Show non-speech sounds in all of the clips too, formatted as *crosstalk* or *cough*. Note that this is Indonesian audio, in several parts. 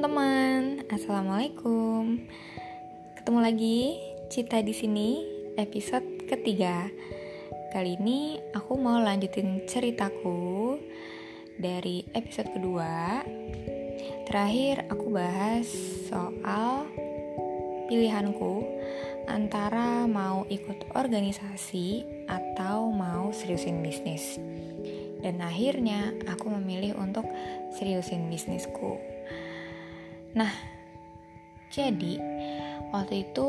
teman-teman, assalamualaikum. Ketemu lagi Cita di sini, episode ketiga. Kali ini aku mau lanjutin ceritaku dari episode kedua. Terakhir aku bahas soal pilihanku antara mau ikut organisasi atau mau seriusin bisnis. Dan akhirnya aku memilih untuk seriusin bisnisku. Nah, jadi waktu itu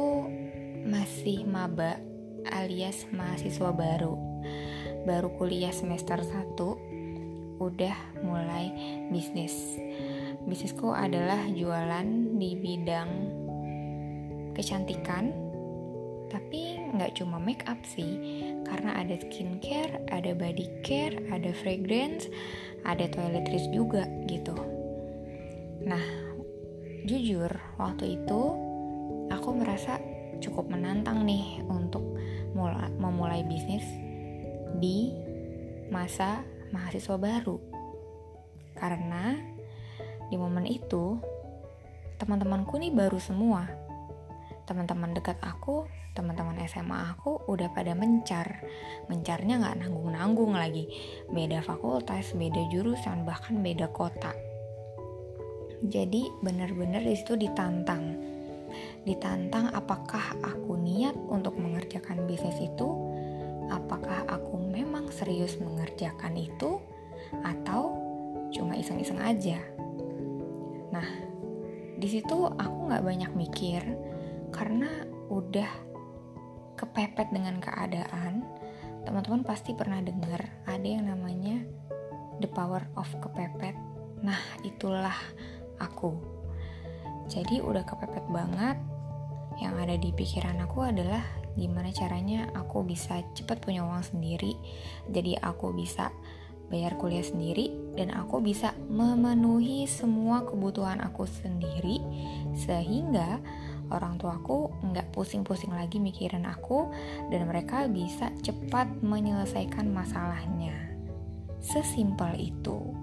masih maba alias mahasiswa baru. Baru kuliah semester 1 udah mulai bisnis. Bisnisku adalah jualan di bidang kecantikan, tapi nggak cuma make up sih, karena ada skincare, ada body care, ada fragrance, ada toiletries juga gitu. Nah, Jujur, waktu itu aku merasa cukup menantang nih untuk mulai, memulai bisnis di masa mahasiswa baru. Karena di momen itu teman-temanku nih baru semua. Teman-teman dekat aku, teman-teman SMA aku udah pada mencar. Mencarnya nggak nanggung-nanggung lagi. Beda fakultas, beda jurusan, bahkan beda kota jadi benar-benar di situ ditantang. Ditantang apakah aku niat untuk mengerjakan bisnis itu? Apakah aku memang serius mengerjakan itu atau cuma iseng-iseng aja? Nah, di situ aku nggak banyak mikir karena udah kepepet dengan keadaan. Teman-teman pasti pernah dengar ada yang namanya the power of kepepet. Nah, itulah aku. Jadi udah kepepet banget. Yang ada di pikiran aku adalah gimana caranya aku bisa cepat punya uang sendiri. Jadi aku bisa bayar kuliah sendiri dan aku bisa memenuhi semua kebutuhan aku sendiri sehingga orang tuaku nggak pusing-pusing lagi mikirin aku dan mereka bisa cepat menyelesaikan masalahnya. Sesimpel itu.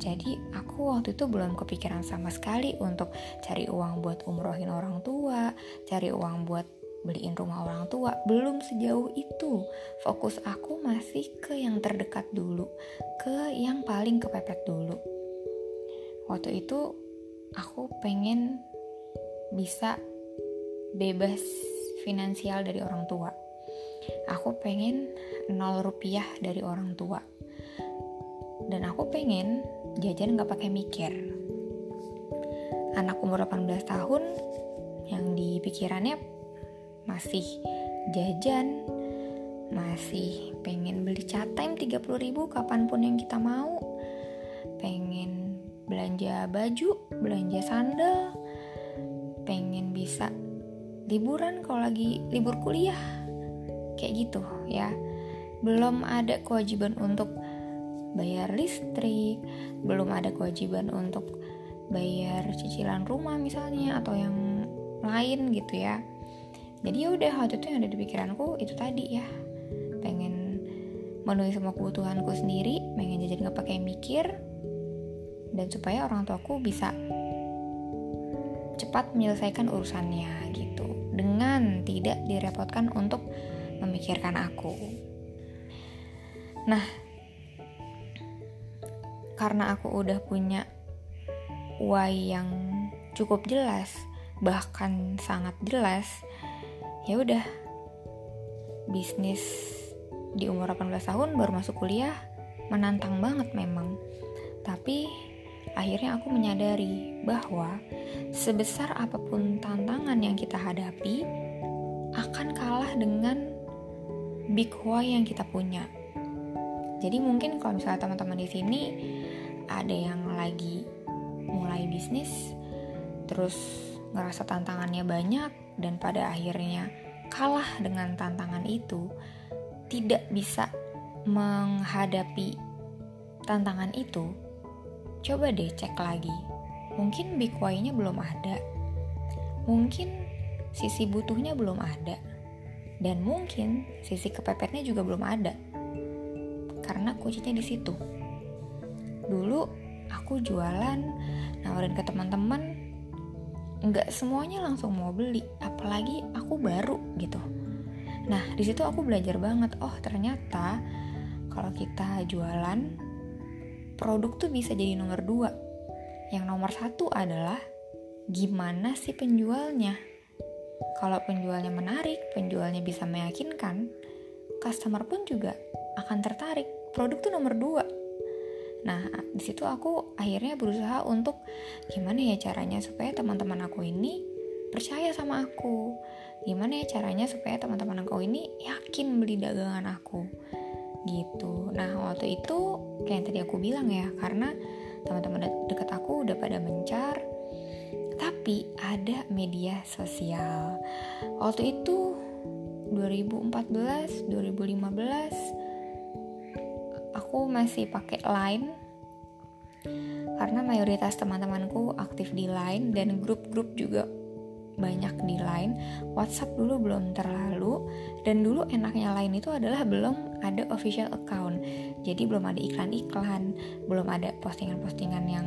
Jadi aku waktu itu belum kepikiran sama sekali untuk cari uang buat umrohin orang tua, cari uang buat beliin rumah orang tua. Belum sejauh itu. Fokus aku masih ke yang terdekat dulu, ke yang paling kepepet dulu. Waktu itu aku pengen bisa bebas finansial dari orang tua. Aku pengen nol rupiah dari orang tua. Dan aku pengen jajan nggak pakai mikir. Anak umur 18 tahun yang di pikirannya masih jajan masih pengen beli cat time 30 ribu kapan pun yang kita mau. Pengen belanja baju belanja sandal pengen bisa liburan kalau lagi libur kuliah. Kayak gitu ya. Belum ada kewajiban untuk bayar listrik, belum ada kewajiban untuk bayar cicilan rumah misalnya atau yang lain gitu ya. Jadi ya udah waktu itu yang ada di pikiranku itu tadi ya. Pengen menuhi semua kebutuhanku sendiri, pengen jajan nggak pakai mikir dan supaya orang tuaku bisa cepat menyelesaikan urusannya gitu dengan tidak direpotkan untuk memikirkan aku. Nah, karena aku udah punya why yang cukup jelas bahkan sangat jelas ya udah. Bisnis di umur 18 tahun baru masuk kuliah menantang banget memang. Tapi akhirnya aku menyadari bahwa sebesar apa pun tantangan yang kita hadapi akan kalah dengan big why yang kita punya. Jadi mungkin kalau misalnya teman-teman di sini ada yang lagi mulai bisnis terus ngerasa tantangannya banyak dan pada akhirnya kalah dengan tantangan itu tidak bisa menghadapi tantangan itu coba deh cek lagi. Mungkin big why-nya belum ada. Mungkin sisi butuhnya belum ada. Dan mungkin sisi kepepetnya juga belum ada. Karena kuncinya di situ dulu aku jualan nawarin ke teman-teman nggak semuanya langsung mau beli apalagi aku baru gitu. Nah di situ aku belajar banget oh ternyata kalau kita jualan produk tuh bisa jadi nomor dua. Yang nomor satu adalah gimana sih penjualnya. Kalau penjualnya menarik penjualnya bisa meyakinkan customer pun juga akan tertarik. Produk tuh nomor dua Nah, di situ aku akhirnya berusaha untuk gimana ya caranya supaya teman-teman aku ini percaya sama aku. Gimana ya caranya supaya teman-teman aku ini yakin beli dagangan aku. Gitu. Nah, waktu itu kayak yang tadi aku bilang ya, karena teman-teman deket aku udah pada mencar. Tapi ada media sosial. Waktu itu 2014, 2015 aku masih pakai Line karena mayoritas teman-temanku aktif di Line dan grup-grup juga banyak di Line. WhatsApp dulu belum terlalu dan dulu enaknya Line itu adalah belum ada official account. Jadi belum ada iklan-iklan, belum ada postingan-postingan yang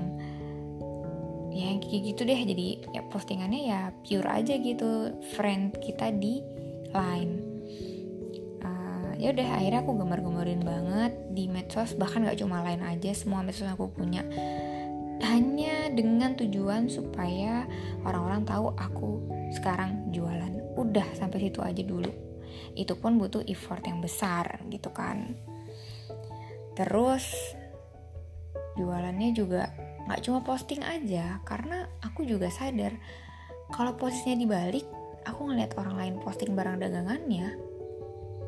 ya kayak gitu deh. Jadi ya postingannya ya pure aja gitu, friend kita di Line ya udah akhirnya aku gemar-gemarin banget di medsos bahkan gak cuma lain aja semua medsos aku punya. Hanya dengan tujuan supaya orang-orang tahu aku sekarang jualan. Udah sampai situ aja dulu. Itu pun butuh effort yang besar gitu kan. Terus jualannya juga gak cuma posting aja karena aku juga sadar kalau posisinya dibalik aku ngeliat orang lain posting barang dagangannya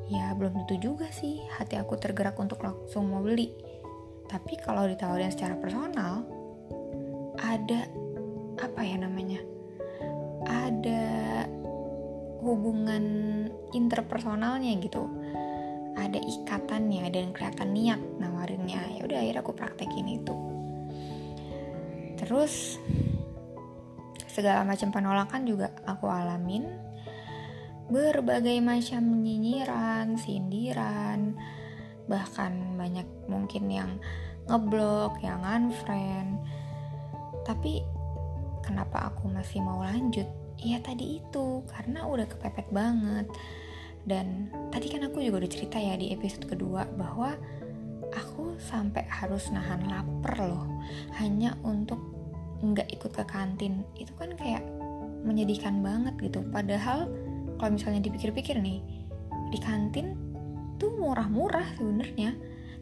ya belum tentu juga sih hati aku tergerak untuk langsung mau beli. Tapi kalau ditawarin secara personal, ada apa ya namanya? Ada hubungan interpersonalnya gitu. Ada ikatannya dan kelihatan niat nawarinnya. Ya udah akhirnya aku praktekin itu. Terus segala macam penolakan juga aku alamin berbagai macam nyinyiran, sindiran, bahkan banyak mungkin yang ngeblok, yang unfriend. Tapi kenapa aku masih mau lanjut? Ya tadi itu, karena udah kepepet banget. Dan tadi kan aku juga udah cerita ya di episode kedua bahwa aku sampai harus nahan lapar loh hanya untuk nggak ikut ke kantin itu kan kayak menyedihkan banget gitu padahal kalau misalnya dipikir-pikir nih di kantin tuh murah-murah sebenarnya.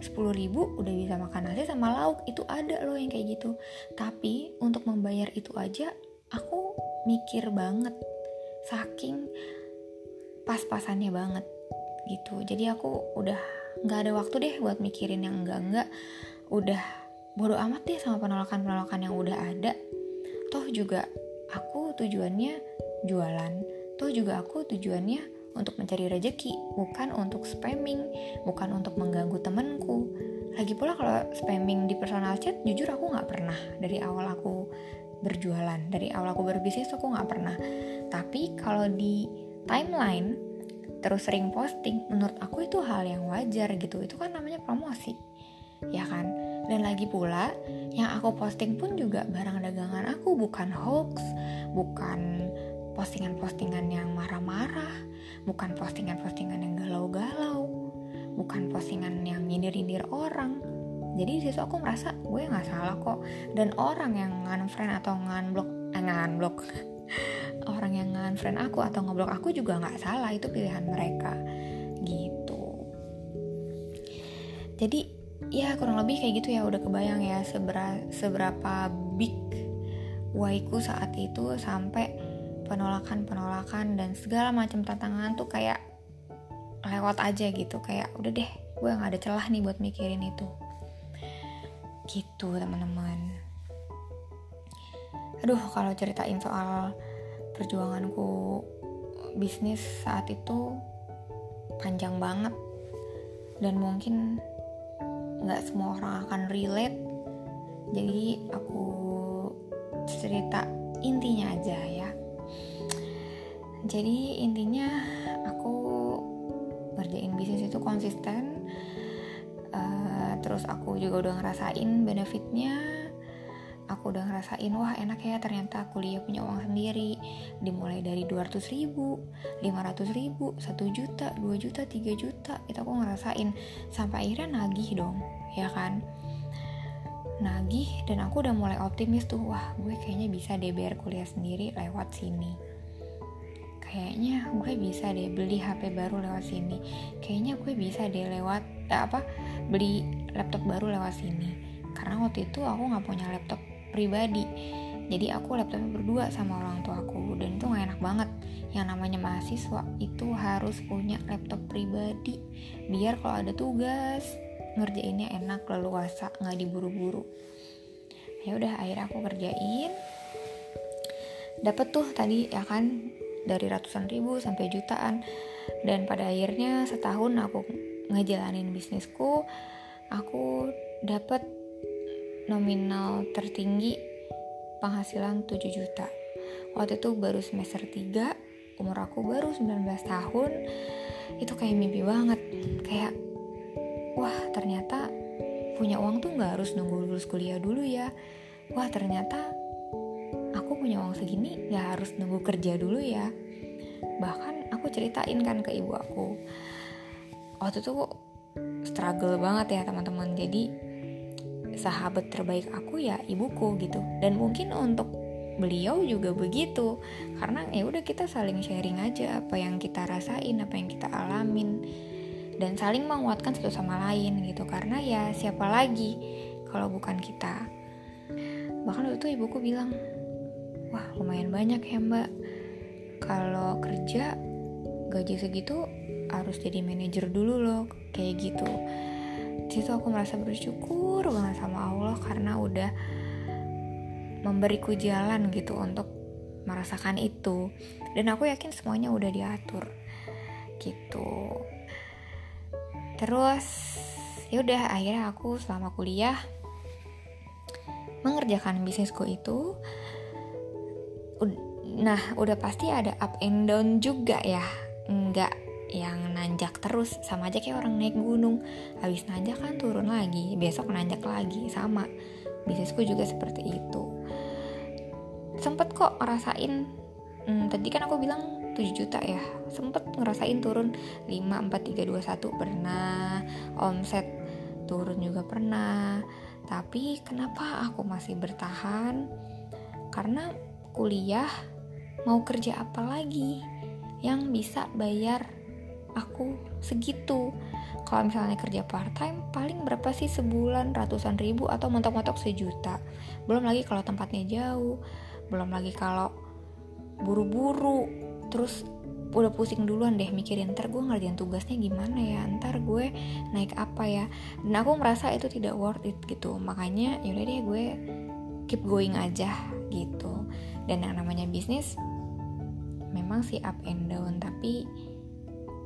10 ribu udah bisa makan nasi sama lauk itu ada loh yang kayak gitu. Tapi untuk membayar itu aja aku mikir banget. Saking pas-pasannya banget gitu. Jadi aku udah nggak ada waktu deh buat mikirin yang enggak-enggak. Udah bodo amat deh sama penolakan-penolakan yang udah ada. Toh juga aku tujuannya jualan Toh juga aku tujuannya untuk mencari rejeki, bukan untuk spamming, bukan untuk mengganggu temenku. Lagi pula kalau spamming di personal chat, jujur aku nggak pernah dari awal aku berjualan, dari awal aku berbisnis aku nggak pernah. Tapi kalau di timeline terus sering posting, menurut aku itu hal yang wajar gitu. Itu kan namanya promosi, ya kan? Dan lagi pula, yang aku posting pun juga barang dagangan aku, bukan hoax, bukan postingan-postingan yang marah-marah, bukan postingan-postingan yang galau-galau, bukan postingan yang nyindir-nyindir orang. Jadi di situ aku merasa gue nggak salah kok. Dan orang yang ngan-friend atau ngan-blok, eh, ngan-blok, *laughs* orang yang ngan-friend aku atau ngeblok aku juga nggak salah. Itu pilihan mereka, gitu. Jadi ya kurang lebih kayak gitu ya udah kebayang ya seberapa, seberapa big waiku saat itu sampai penolakan-penolakan dan segala macam tantangan tuh kayak lewat aja gitu. Kayak udah deh gue nggak ada celah nih buat mikirin itu. Gitu teman-teman. Aduh kalau ceritain soal perjuanganku bisnis saat itu panjang banget. Dan mungkin nggak semua orang akan relate. Jadi aku cerita intinya aja ya jadi intinya aku ngerjain bisnis itu konsisten uh, terus aku juga udah ngerasain benefitnya. Aku udah ngerasain wah enak ya ternyata kuliah punya uang sendiri. Dimulai dari 200 ribu 500 ribu 1 juta 2 juta 3 juta itu aku ngerasain. Sampai akhirnya nagih dong ya kan? Nagih dan aku udah mulai optimis tuh wah gue kayaknya bisa deh bayar kuliah sendiri lewat sini kayaknya gue bisa deh beli HP baru lewat sini. Kayaknya gue bisa deh lewat eh, apa beli laptop baru lewat sini. Karena waktu itu aku nggak punya laptop pribadi. Jadi aku laptopnya berdua sama orang tua aku dan itu nggak enak banget. Yang namanya mahasiswa itu harus punya laptop pribadi biar kalau ada tugas ngerjainnya enak leluasa nggak diburu-buru. Ya udah akhirnya aku kerjain. Dapat tuh tadi ya kan dari ratusan ribu sampai jutaan dan pada akhirnya setahun aku ngejalanin bisnisku aku dapat nominal tertinggi penghasilan 7 juta. Waktu itu baru semester 3, umur aku baru 19 tahun. Itu kayak mimpi banget. Kayak wah, ternyata punya uang tuh nggak harus nunggu lulus kuliah dulu ya. Wah, ternyata aku punya uang segini nggak harus nunggu kerja dulu ya. Bahkan aku ceritain kan ke ibu aku. Waktu itu struggle banget ya teman-teman. Jadi sahabat terbaik aku ya ibuku gitu dan mungkin untuk beliau juga begitu karena ya udah kita saling sharing aja apa yang kita rasain apa yang kita alamin dan saling menguatkan satu sama lain gitu karena ya siapa lagi kalau bukan kita bahkan waktu itu ibuku bilang wah lumayan banyak ya mbak. Kalau kerja gaji segitu harus jadi manajer dulu loh kayak gitu. Situ aku merasa bersyukur banget sama Allah karena udah memberiku jalan gitu untuk merasakan itu. Dan aku yakin semuanya udah diatur gitu. Terus ya udah akhirnya aku selama kuliah mengerjakan bisnisku itu nah udah pasti ada up and down juga ya. Nggak yang nanjak terus sama aja kayak orang naik gunung. Habis nanjak kan turun lagi besok nanjak lagi sama. Bisnisku juga seperti itu. Sempet kok ngerasain hmm, tadi kan aku bilang 7 juta ya. Sempet ngerasain turun 5, 4, 3, 2, 1 pernah. Omset turun juga pernah. Tapi kenapa aku masih bertahan? Karena kuliah mau kerja apa lagi yang bisa bayar aku segitu. Kalau misalnya kerja part time paling berapa sih sebulan? Ratusan ribu atau mentok-mentok sejuta? Belum lagi kalau tempatnya jauh belum lagi kalau buru-buru. Terus udah pusing duluan deh mikirin ntar gue ngerjain tugasnya gimana ya? Ntar gue naik apa ya? Dan aku merasa itu tidak worth it gitu. Makanya yaudah deh gue keep going aja gitu dan yang namanya bisnis memang sih up and down. Tapi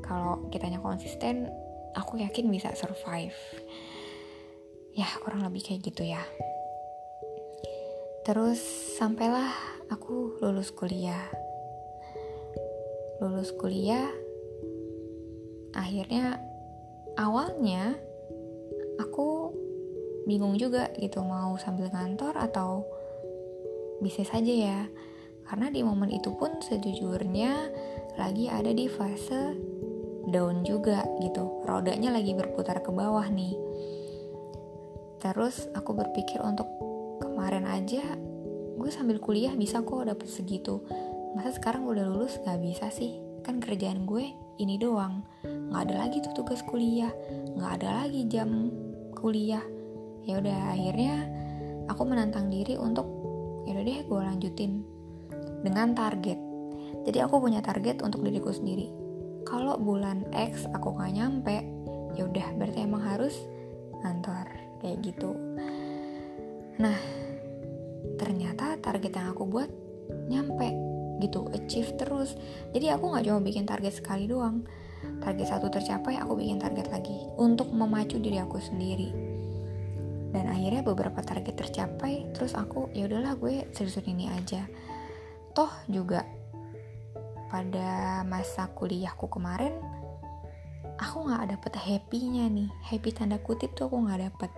kalau kitanya konsisten aku yakin bisa survive. Ya kurang lebih kayak gitu ya. Terus sampailah aku lulus kuliah. Lulus kuliah akhirnya awalnya aku bingung juga gitu mau sambil kantor atau bisnis saja ya. Karena di momen itu pun sejujurnya lagi ada di fase down juga gitu. Rodanya lagi berputar ke bawah nih. Terus aku berpikir untuk kemarin aja gue sambil kuliah bisa kok dapet segitu. Masa sekarang udah lulus gak bisa sih? Kan kerjaan gue ini doang. Nggak ada lagi tuh tugas kuliah. Nggak ada lagi jam kuliah. Ya udah akhirnya aku menantang diri untuk ya udah deh gue lanjutin. Dengan target. Jadi aku punya target untuk diriku sendiri. Kalau bulan X aku nggak nyampe ya udah berarti emang harus ngantor kayak gitu. Nah ternyata target yang aku buat nyampe gitu achieve terus. Jadi aku nggak cuma bikin target sekali doang. Target satu tercapai aku bikin target lagi untuk memacu diri aku sendiri dan akhirnya beberapa target tercapai terus aku ya udahlah gue seriusin ini aja. Toh juga pada masa kuliahku kemarin aku nggak dapet happy-nya nih. Happy tanda kutip tuh aku nggak dapet.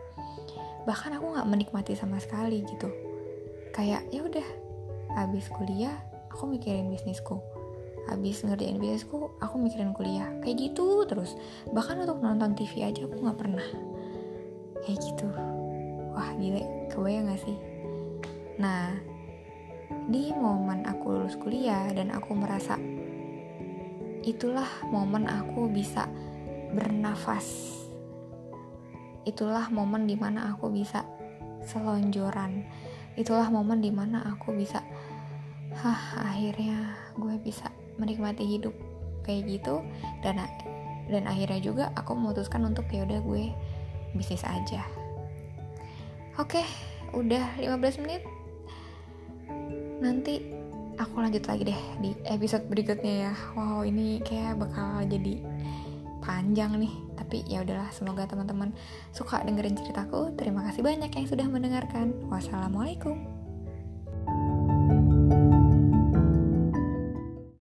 Bahkan aku nggak menikmati sama sekali gitu. Kayak ya udah habis kuliah aku mikirin bisnisku. Habis ngerjain bisnisku aku mikirin kuliah. Kayak gitu terus. Bahkan untuk nonton TV aja aku nggak pernah. Kayak gitu wah gila kebayang gak sih? Nah di momen aku lulus kuliah dan aku merasa itulah momen aku bisa bernafas. Itulah momen di mana aku bisa selonjoran. Itulah momen di mana aku bisa hah akhirnya gue bisa menikmati hidup kayak gitu. Dan dan akhirnya juga aku memutuskan untuk ya udah gue bisnis aja oke udah 15 menit. Nanti aku lanjut lagi deh di episode berikutnya ya. Wow ini kayak bakal jadi panjang nih. Tapi ya udahlah semoga teman-teman suka dengerin ceritaku. Terima kasih banyak yang sudah mendengarkan. Wassalamualaikum